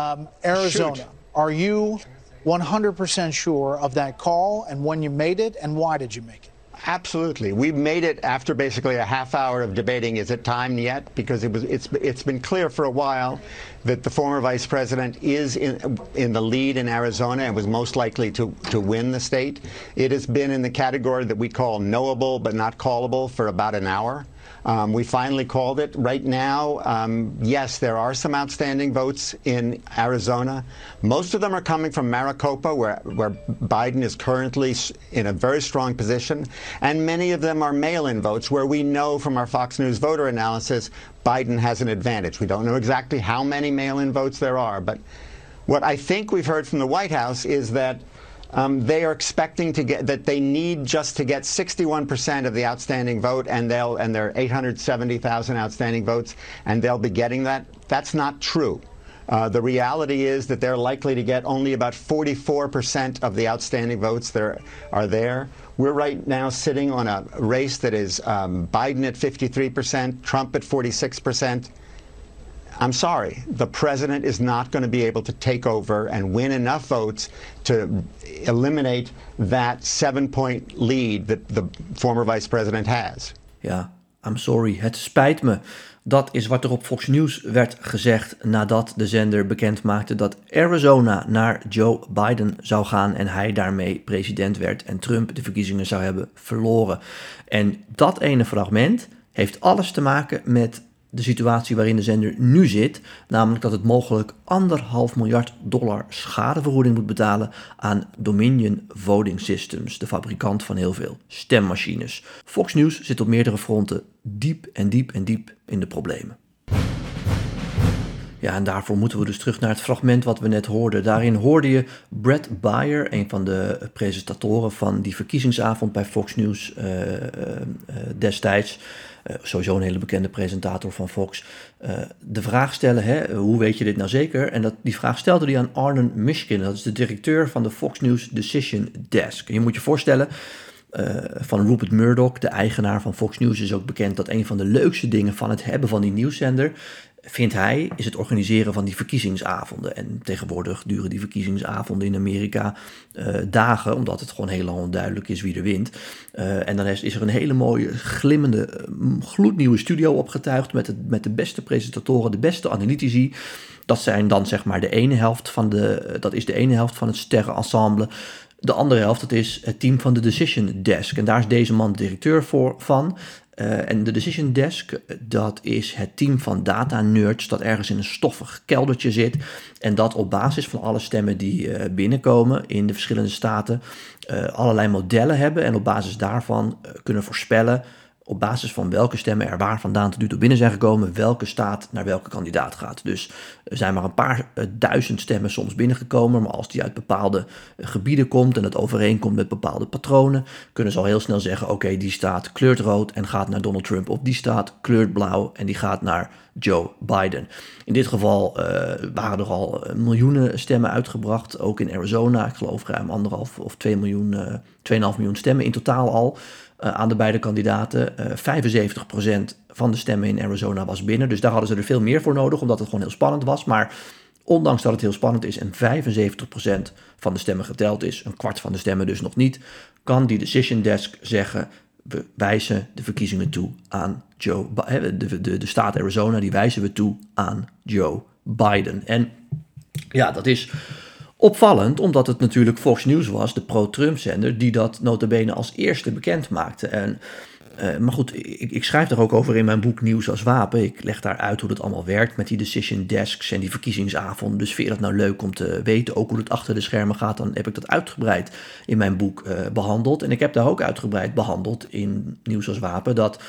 Um, Arizona, Shoot. are you 100% sure of that call and when you made it and why did you make it? Absolutely. We made it after basically a half hour of debating is it time yet because it was it's it's been clear for a while that the former vice president is in in the lead in Arizona and was most likely to to win the state. It has been in the category that we call knowable but not callable for about an hour. Um, we finally called it. Right now, um, yes, there are some outstanding votes in Arizona. Most of them are coming from Maricopa, where, where Biden is currently in a very strong position. And many of them are mail in votes, where we know from our Fox News voter analysis Biden has an advantage. We don't know exactly how many mail in votes there are, but what I think we've heard from the White House is that um, they are expecting to get that they need just to get 61% of the outstanding vote, and they'll and there are 870,000 outstanding votes, and they'll be getting that. That's not true. Uh, the reality is that they're likely to get only about 44% of the outstanding votes that are, there. We're right now sitting on a race that is um, Biden at 53%, Trump at 46%. I'm sorry, the president is not going to be able to take over and win enough votes to eliminate that seven point lead that the former vice president has. Ja, I'm sorry, het spijt me. Dat is wat er op Fox News werd gezegd nadat de zender bekend maakte dat Arizona naar Joe Biden zou gaan en hij daarmee president werd en Trump de verkiezingen zou hebben verloren. En dat ene fragment heeft alles te maken met de situatie waarin de zender nu zit, namelijk dat het mogelijk anderhalf miljard dollar schadevergoeding moet betalen aan Dominion Voting Systems, de fabrikant van heel veel stemmachines. Fox News zit op meerdere fronten diep en diep en diep in de problemen. Ja, en daarvoor moeten we dus terug naar het fragment wat we net hoorden. Daarin hoorde je Brett Bayer, een van de presentatoren van die verkiezingsavond bij Fox News eh, eh, eh, destijds. Sowieso een hele bekende presentator van Fox. de vraag stellen, hè, hoe weet je dit nou zeker? En dat, die vraag stelde hij aan Arnon Mishkin. Dat is de directeur van de Fox News Decision Desk. Je moet je voorstellen, van Rupert Murdoch, de eigenaar van Fox News, is ook bekend dat een van de leukste dingen van het hebben van die nieuwszender, vindt hij, is het organiseren van die verkiezingsavonden. En tegenwoordig duren die verkiezingsavonden in Amerika eh, dagen, omdat het gewoon heel onduidelijk is wie er wint. Eh, en dan is, er een hele mooie, glimmende, eh, gloednieuwe studio opgetuigd met, met de beste presentatoren, de beste analytici. Dat zijn dan zeg maar de ene helft van de, dat is de ene helft van het sterrenensemble. De andere helft, dat is het team van de Decision Desk. En daar is deze man directeur voor, van. Eh, en de Decision Desk, eh, dat is het team van data nerds dat ergens in een stoffig keldertje zit. En dat op basis van alle stemmen die eh, binnenkomen in de verschillende staten, allerlei modellen hebben. En op basis daarvan kunnen voorspellen op basis van welke stemmen er waar vandaan tot nu binnen zijn gekomen, welke staat naar welke kandidaat gaat. Dus er zijn maar een paar eh, duizend stemmen soms binnengekomen, maar als die uit bepaalde eh, gebieden komt en het overeenkomt met bepaalde patronen, kunnen ze al heel snel zeggen, oké, die staat kleurt rood en gaat naar Donald Trump, of die staat kleurt blauw en die gaat naar Joe Biden. In dit geval eh, waren er al miljoenen stemmen uitgebracht, ook in Arizona, ik geloof ruim anderhalf of 2 miljoen, eh 2,5 miljoen stemmen in totaal al aan de beide kandidaten. Eh 75% van de stemmen in Arizona was binnen. Dus daar hadden ze er veel meer voor nodig, omdat het gewoon heel spannend was. Maar ondanks dat het heel spannend is en 75% van de stemmen geteld is, een kwart van de stemmen dus nog niet, kan die decision desk zeggen: we wijzen de verkiezingen toe aan Joe Bi- hè, de, de, de staat Arizona, die wijzen we toe aan Joe Biden. En ja, dat is opvallend, omdat het natuurlijk Fox News was, de pro-Trump-zender, die dat notabene als eerste bekend maakte. En, eh, maar goed, ik, ik schrijf daar ook over in mijn boek Nieuws als Wapen. Ik leg daar uit hoe dat allemaal werkt met die decision desks en die verkiezingsavonden. Dus vind je dat nou leuk om te weten, ook hoe het achter de schermen gaat, dan heb ik dat uitgebreid in mijn boek eh, behandeld. En ik heb daar ook uitgebreid behandeld in Nieuws als Wapen, dat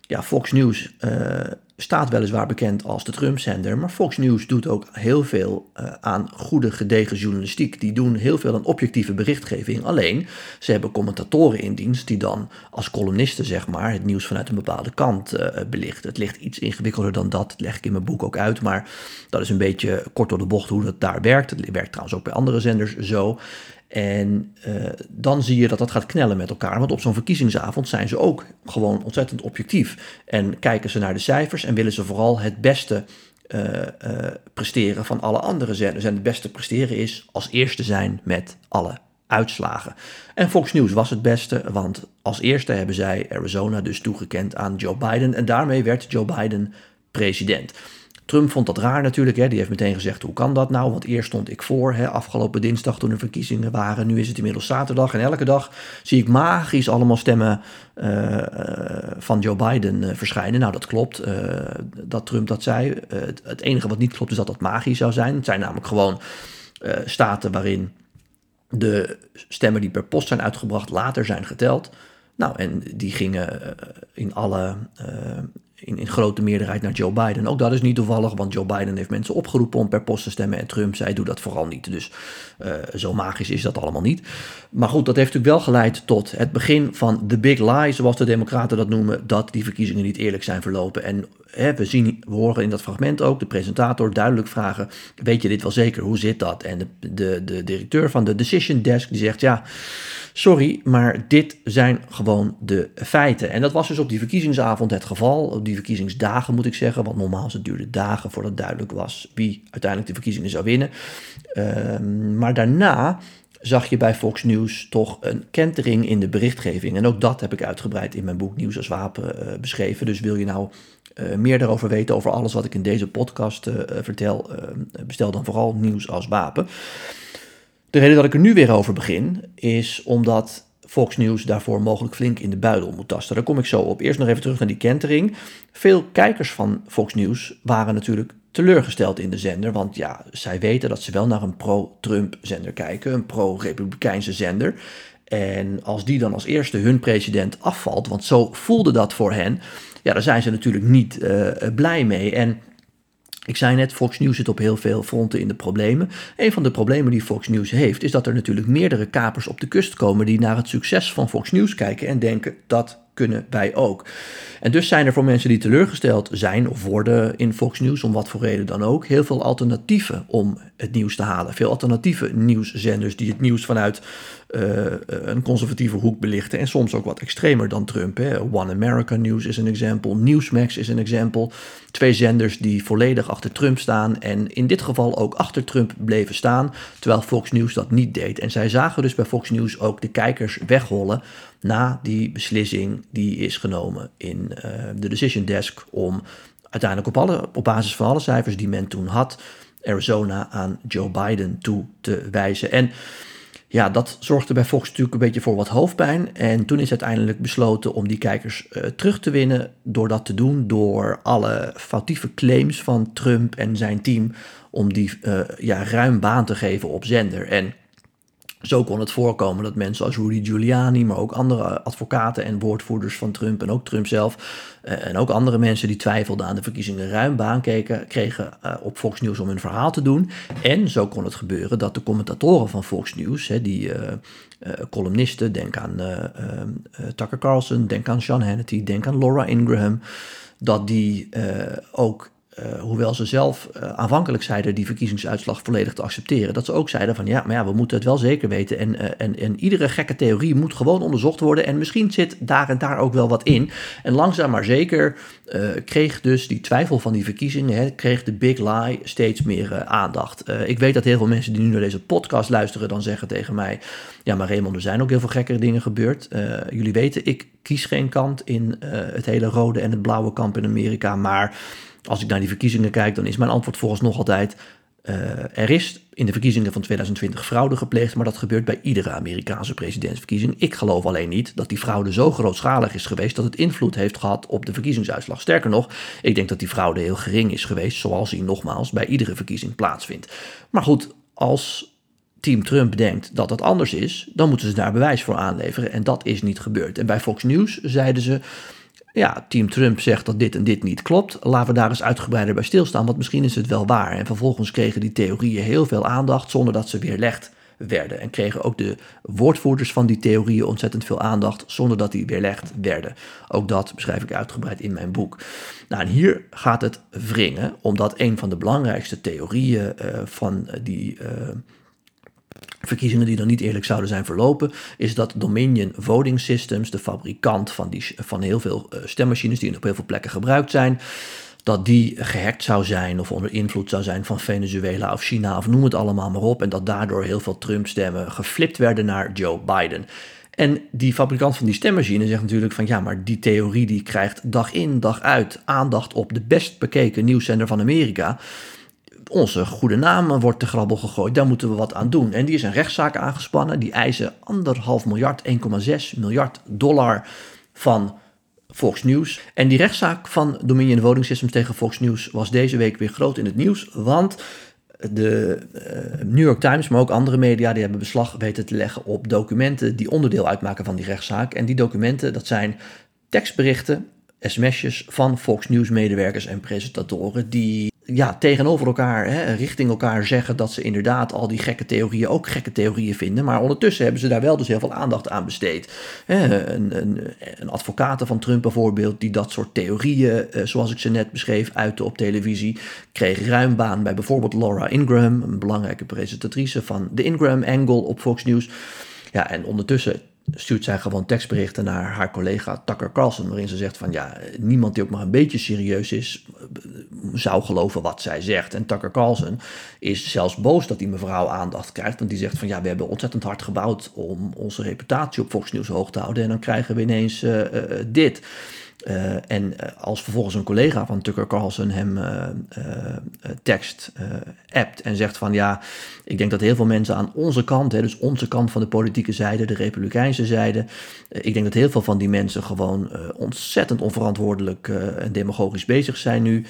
ja, Fox News eh, staat weliswaar bekend als de Trump-zender, maar Fox News doet ook heel veel eh, aan goede, gedegen journalistiek. Die doen heel veel aan objectieve berichtgeving. Alleen, ze hebben commentatoren in dienst die dan als columnisten, zeg maar, het nieuws vanuit een bepaalde kant eh, belichten. Het ligt iets ingewikkelder dan dat, dat leg ik in mijn boek ook uit, maar dat is een beetje kort door de bocht hoe dat daar werkt. Het werkt trouwens ook bij andere zenders zo. En eh, dan zie je dat dat gaat knellen met elkaar. Want op zo'n verkiezingsavond zijn ze ook gewoon ontzettend objectief. En kijken ze naar de cijfers en willen ze vooral het beste presteren van alle andere zenders. En het beste presteren is als eerste zijn met alle uitslagen. En Fox News was het beste, want als eerste hebben zij Arizona dus toegekend aan Joe Biden. En daarmee werd Joe Biden president. Trump vond dat raar natuurlijk. Hè. Die heeft meteen gezegd: hoe kan dat nou? Want eerst stond ik voor, hè, afgelopen dinsdag toen er verkiezingen waren. Nu is het inmiddels zaterdag. En elke dag zie ik magisch allemaal stemmen uh, van Joe Biden uh, verschijnen. Nou, dat klopt dat Trump dat zei. Het, het, enige wat niet klopt is dat dat magisch zou zijn. Het zijn namelijk gewoon staten waarin de stemmen die per post zijn uitgebracht later zijn geteld. Nou, en die gingen in alle in, in grote meerderheid naar Joe Biden. Ook dat is niet toevallig, want Joe Biden heeft mensen opgeroepen om per post te stemmen. En Trump zei: doe dat vooral niet. Dus uh, zo magisch is dat allemaal niet. Maar goed, dat heeft natuurlijk wel geleid tot het begin van the big lie, zoals de Democraten dat noemen, dat die verkiezingen niet eerlijk zijn verlopen. En we, zien, we horen in dat fragment ook de presentator duidelijk vragen: Weet je dit wel zeker? Hoe zit dat? En de, de, de directeur van de Decision Desk die zegt: Ja. Sorry, maar dit zijn gewoon de feiten. En dat was dus op die verkiezingsavond het geval. Op die verkiezingsdagen moet ik zeggen. Want normaal het duurde dagen voordat duidelijk was wie uiteindelijk de verkiezingen zou winnen. Ehm, maar daarna zag je bij Fox News toch een kentering in de berichtgeving. En ook dat heb ik uitgebreid in mijn boek Nieuws als Wapen uh, beschreven. Dus wil je nou uh, meer daarover weten, over alles wat ik in deze podcast uh, vertel, bestel dan vooral Nieuws als Wapen. De reden dat ik er nu weer over begin, is omdat Fox News daarvoor mogelijk flink in de buidel moet tasten. Daar kom ik zo op. Eerst nog even terug naar die kentering. Veel kijkers van Fox News waren natuurlijk teleurgesteld in de zender. Want ja, zij weten dat ze wel naar een pro-Trump zender kijken, een pro-Republikeinse zender. En als die dan als eerste hun president afvalt, want zo voelde dat voor hen, ja, daar zijn ze natuurlijk niet uh, blij mee. En ik zei net, Fox News zit op heel veel fronten in de problemen. Een van de problemen die Fox News heeft, is dat er natuurlijk meerdere kapers op de kust komen die naar het succes van Fox News kijken en denken dat kunnen wij ook. En dus zijn er voor mensen die teleurgesteld zijn of worden in Fox News, om wat voor reden dan ook, heel veel alternatieven om het nieuws te halen. Veel alternatieve nieuwszenders die het nieuws vanuit uh, een conservatieve hoek belichten. En soms ook wat extremer dan Trump. Hè. One America News is een example, Newsmax is een example. Twee zenders die volledig achter Trump staan en in dit geval ook achter Trump bleven staan, terwijl Fox News dat niet deed. En zij zagen dus bij Fox News ook de kijkers weghollen na die beslissing die is genomen in uh, de Decision Desk om uiteindelijk op, alle, op basis van alle cijfers die men toen had, Arizona aan Joe Biden toe te wijzen. En ja, dat zorgde bij Fox natuurlijk een beetje voor wat hoofdpijn. En toen is uiteindelijk besloten om die kijkers uh, terug te winnen. Door dat te doen, door alle foutieve claims van Trump en zijn team. om die uh, ja, ruim baan te geven op zender. En zo kon het voorkomen dat mensen als Rudy Giuliani, maar ook andere advocaten en woordvoerders van Trump en ook Trump zelf uh, en ook andere mensen die twijfelden aan de verkiezingen ruim baan keken, kregen uh, op Fox News om hun verhaal te doen. En zo kon het gebeuren dat de commentatoren van Fox News, die uh, columnisten, denk aan Tucker Carlson, denk aan Sean Hannity, denk aan Laura Ingraham, dat die ook uh, hoewel ze zelf uh, aanvankelijk zeiden die verkiezingsuitslag volledig te accepteren, dat ze ook zeiden van ja, maar ja, we moeten het wel zeker weten. En, uh, en, en iedere gekke theorie moet gewoon onderzocht worden. En misschien zit daar en daar ook wel wat in. En langzaam maar zeker kreeg dus die twijfel van die verkiezingen, hè, kreeg de big lie steeds meer aandacht. ik weet dat heel veel mensen die nu naar deze podcast luisteren, dan zeggen tegen mij: Ja, maar Raymond, er zijn ook heel veel gekkere dingen gebeurd. jullie weten, ik kies geen kant in het hele rode en het blauwe kamp in Amerika, maar als ik naar die verkiezingen kijk, dan is mijn antwoord volgens nog altijd: uh, er is in de verkiezingen van 2020 fraude gepleegd, maar dat gebeurt bij iedere Amerikaanse presidentsverkiezing. Ik geloof alleen niet dat die fraude zo grootschalig is geweest dat het invloed heeft gehad op de verkiezingsuitslag. Sterker nog, ik denk dat die fraude heel gering is geweest, zoals die nogmaals bij iedere verkiezing plaatsvindt. Maar goed, als Team Trump denkt dat dat anders is, dan moeten ze daar bewijs voor aanleveren. En dat is niet gebeurd. En bij Fox News zeiden ze ja, Team Trump zegt dat dit en dit niet klopt. Laten we daar eens uitgebreider bij stilstaan, want misschien is het wel waar. En vervolgens kregen die theorieën heel veel aandacht zonder dat ze weerlegd werden. En kregen ook de woordvoerders van die theorieën ontzettend veel aandacht zonder dat die weerlegd werden. Ook dat beschrijf ik uitgebreid in mijn boek. Nou, en hier gaat het wringen, omdat een van de belangrijkste theorieën uh, van die. Uh, verkiezingen die dan niet eerlijk zouden zijn verlopen, is dat Dominion Voting Systems, de fabrikant van, die, van heel veel uh, stemmachines die op heel veel plekken gebruikt zijn, dat die gehackt zou zijn of onder invloed zou zijn van Venezuela of China of noem het allemaal maar op. En dat daardoor heel veel Trump-stemmen geflipt werden naar Joe Biden. En die fabrikant van die stemmachine zegt natuurlijk van ja, maar die theorie die krijgt dag in, dag uit aandacht op de best bekeken nieuwszender van Amerika. Onze goede naam wordt te grabbel gegooid, daar moeten we wat aan doen. En die is een rechtszaak aangespannen, die eisen anderhalf miljard, 1,6 miljard dollar van Fox News. En die rechtszaak van Dominion Voting Systems tegen Fox News was deze week weer groot in het nieuws, want de uh, New York Times, maar ook andere media, die hebben beslag weten te leggen op documenten die onderdeel uitmaken van die rechtszaak. En die documenten, dat zijn tekstberichten, sms'jes van Fox News medewerkers en presentatoren die ja, tegenover elkaar, hè, richting elkaar zeggen dat ze inderdaad al die gekke theorieën ook gekke theorieën vinden. Maar ondertussen hebben ze daar wel dus heel veel aandacht aan besteed. Hè, een, een, een advocaat van Trump bijvoorbeeld, die dat soort theorieën, eh, zoals ik ze net beschreef, uitte op televisie, kreeg ruim baan bij bijvoorbeeld Laura Ingram, een belangrijke presentatrice van de Ingram Angle op Fox News. Ja, en ondertussen stuurt zij gewoon tekstberichten naar haar collega Tucker Carlson, waarin ze zegt van ja, niemand die ook maar een beetje serieus is, zou geloven wat zij zegt. En Tucker Carlson is zelfs boos dat die mevrouw aandacht krijgt, want die zegt van ja, we hebben ontzettend hard gebouwd om onze reputatie op Fox News hoog te houden en dan krijgen we ineens uh, uh, dit. Uh, en als vervolgens een collega van Tucker Carlson hem uh, tekst appt en zegt van ja, ik denk dat heel veel mensen aan onze kant, hè, dus onze kant van de politieke zijde, de republikeinse zijde, ik denk dat heel veel van die mensen gewoon ontzettend onverantwoordelijk en demagogisch bezig zijn nu.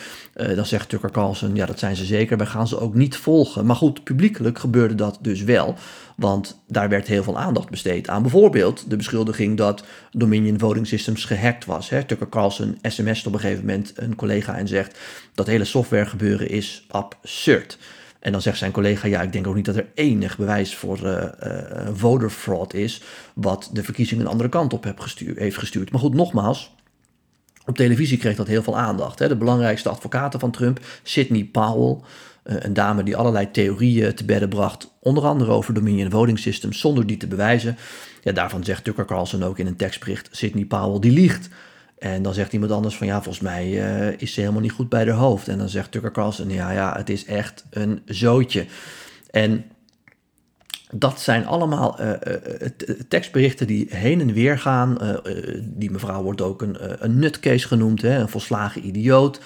dan zegt Tucker Carlson, ja dat zijn ze zeker, wij gaan ze ook niet volgen. Maar goed, publiekelijk gebeurde dat dus wel. Want daar werd heel veel aandacht besteed aan bijvoorbeeld de beschuldiging dat Dominion Voting Systems gehackt was. Hè. Carlson sms't op een gegeven moment een collega en zegt dat hele software gebeuren is absurd. En dan zegt zijn collega, ja, ik denk ook niet dat er enig bewijs voor uh, voter fraud is, wat de verkiezingen een andere kant op heeft gestuurd. Maar goed, nogmaals, op televisie kreeg dat heel veel aandacht. Hè. De belangrijkste advocaten van Trump, Sidney Powell, uh, een dame die allerlei theorieën te bedden bracht, onder andere over Dominion Voting Systems, zonder die te bewijzen. Ja, daarvan zegt Tucker Carlson ook in een tekstbericht, Sidney Powell die liegt. En dan zegt iemand anders van ja, volgens mij uh, is ze helemaal niet goed bij haar hoofd. En dan zegt Tucker Carlson, ja, ja, het is echt een zootje. En dat zijn allemaal uh, tekstberichten die heen en weer gaan. Die mevrouw wordt ook een, een nutcase genoemd, hè, een volslagen idioot.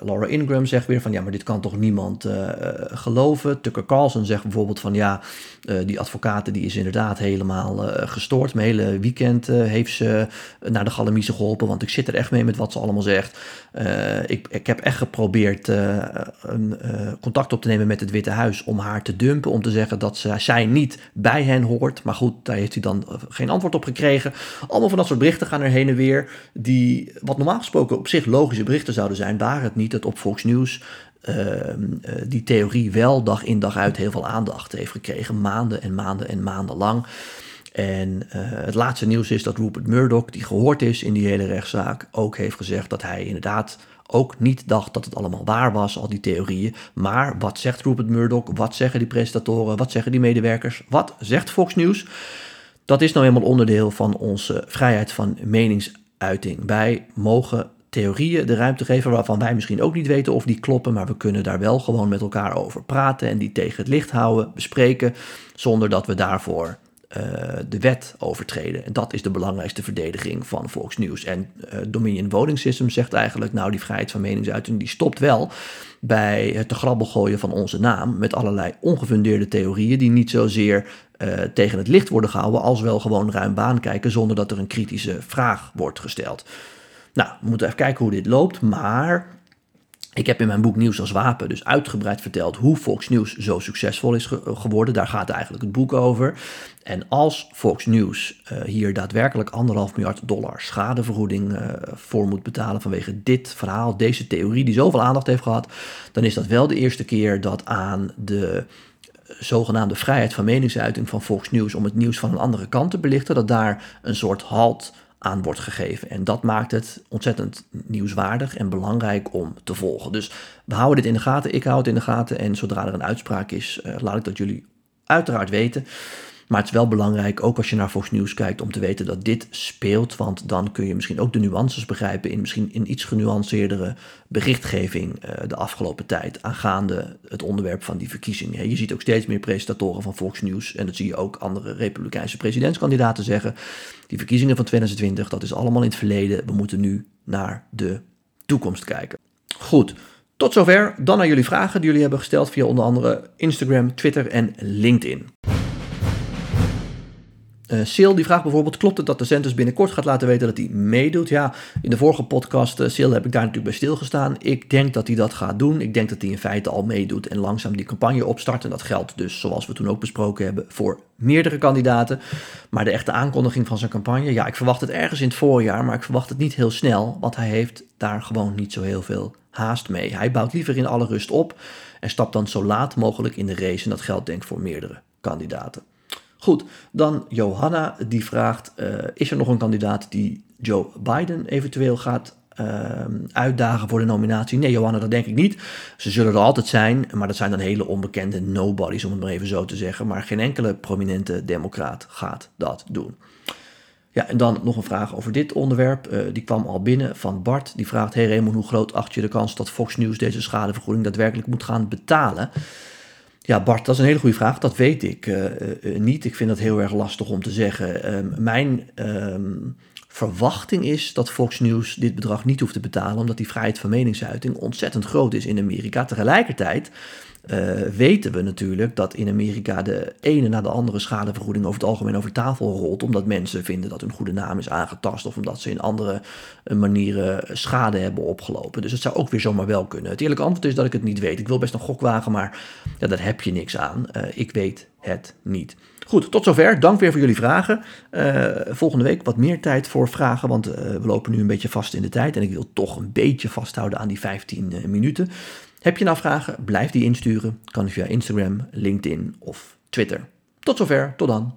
Laura Ingram zegt weer van ja, maar dit kan toch niemand geloven. Tucker Carlson zegt bijvoorbeeld van ja, die advocaat die is inderdaad helemaal gestoord. Mijn hele weekend heeft ze naar de Galamise geholpen, want ik zit er echt mee met wat ze allemaal zegt. ik, ik heb echt geprobeerd een, contact op te nemen met het Witte Huis om haar te dumpen, om te zeggen dat ze zij niet bij hen hoort. Maar goed, daar heeft hij dan eh, geen antwoord op gekregen. Allemaal van dat soort berichten gaan er heen en weer. Die, wat normaal gesproken op zich logische berichten zouden zijn, waren het niet dat op Fox News uh, die theorie wel dag in dag uit heel veel aandacht heeft gekregen. Maanden en maanden en maanden lang. En uh, het laatste nieuws is dat Rupert Murdoch, die gehoord is in die hele rechtszaak, ook heeft gezegd dat hij inderdaad ook niet dacht dat het allemaal waar was, al die theorieën. Maar wat zegt Rupert Murdoch? Wat zeggen die presentatoren? Wat zeggen die medewerkers? Wat zegt Fox News? Dat is nou eenmaal onderdeel van onze vrijheid van meningsuiting. Wij mogen theorieën de ruimte geven waarvan wij misschien ook niet weten of die kloppen, maar we kunnen daar wel gewoon met elkaar over praten en die tegen het licht houden, bespreken, zonder dat we daarvoor de wet overtreden. En dat is de belangrijkste verdediging van Fox News. En uh, Dominion Voting System zegt eigenlijk, nou die vrijheid van meningsuiting die stopt wel bij het te grabbel gooien van onze naam met allerlei ongefundeerde theorieën die niet zozeer uh, tegen het licht worden gehouden als wel gewoon ruim baan kijken zonder dat er een kritische vraag wordt gesteld. Nou, we moeten even kijken hoe dit loopt, maar ik heb in mijn boek Nieuws als Wapen dus uitgebreid verteld hoe Fox News zo succesvol is geworden. Daar gaat eigenlijk het boek over. En als Fox News uh, hier daadwerkelijk anderhalf miljard dollar schadevergoeding uh, voor moet betalen vanwege dit verhaal, deze theorie die zoveel aandacht heeft gehad, dan is dat wel de eerste keer dat aan de zogenaamde vrijheid van meningsuiting van Fox News om het nieuws van een andere kant te belichten, dat daar een soort halt aan wordt gegeven. En dat maakt het ontzettend nieuwswaardig en belangrijk om te volgen. Dus we houden dit in de gaten, ik hou het in de gaten en zodra er een uitspraak is, uh, laat ik dat jullie uiteraard weten. Maar het is wel belangrijk, ook als je naar Fox News kijkt, om te weten dat dit speelt. Want dan kun je misschien ook de nuances begrijpen in misschien een iets genuanceerdere berichtgeving uh, de afgelopen tijd aangaande het onderwerp van die verkiezingen. Je ziet ook steeds meer presentatoren van Fox News en dat zie je ook andere republikeinse presidentskandidaten zeggen. Die verkiezingen van 2020, dat is allemaal in het verleden. We moeten nu naar de toekomst kijken. Goed, tot zover. Dan naar jullie vragen die jullie hebben gesteld via onder andere Instagram, Twitter en LinkedIn. Uh, Sil die vraagt bijvoorbeeld, klopt het dat de Centers binnenkort gaat laten weten dat hij meedoet? Ja, in de vorige podcast, uh, Sil, heb ik daar natuurlijk bij stilgestaan. Ik denk dat hij dat gaat doen. Ik denk dat hij in feite al meedoet en langzaam die campagne opstart. En dat geldt dus, zoals we toen ook besproken hebben, voor meerdere kandidaten. Maar de echte aankondiging van zijn campagne, ja, ik verwacht het ergens in het voorjaar, maar ik verwacht het niet heel snel, want hij heeft daar gewoon niet zo heel veel haast mee. Hij bouwt liever in alle rust op en stapt dan zo laat mogelijk in de race. En dat geldt denk ik voor meerdere kandidaten. Goed, dan Johanna die vraagt: uh, is er nog een kandidaat die Joe Biden eventueel gaat uh, uitdagen voor de nominatie? Nee, Johanna, dat denk ik niet. Ze zullen er altijd zijn, maar dat zijn dan hele onbekende nobodies, om het maar even zo te zeggen. Maar geen enkele prominente democraat gaat dat doen. Ja, en dan nog een vraag over dit onderwerp. Uh, die kwam al binnen van Bart. Die vraagt: Hey Raymond, hoe groot acht je de kans dat Fox News deze schadevergoeding daadwerkelijk moet gaan betalen? Ja, Bart, dat is een hele goede vraag. Dat weet ik uh, uh, niet. Ik vind dat heel erg lastig om te zeggen. Uh, mijn ehm, verwachting is dat Fox News dit bedrag niet hoeft te betalen, omdat die vrijheid van meningsuiting ontzettend groot is in Amerika. Tegelijkertijd weten we natuurlijk dat in Amerika de ene na de andere schadevergoeding over het algemeen over tafel rolt. Omdat mensen vinden dat hun goede naam is aangetast. Of omdat ze in andere uh, manieren schade hebben opgelopen. Dus het zou ook weer zomaar wel kunnen. Het eerlijke antwoord is dat ik het niet weet. Ik wil best een gok wagen, maar ja, daar heb je niks aan. Uh, ik weet het niet. Goed, tot zover. Dank weer voor jullie vragen. volgende week wat meer tijd voor vragen, want we lopen nu een beetje vast in de tijd. En ik wil toch een beetje vasthouden aan die 15 minuten. Heb je nou vragen? Blijf die insturen. Kan via Instagram, LinkedIn of Twitter. Tot zover, tot dan.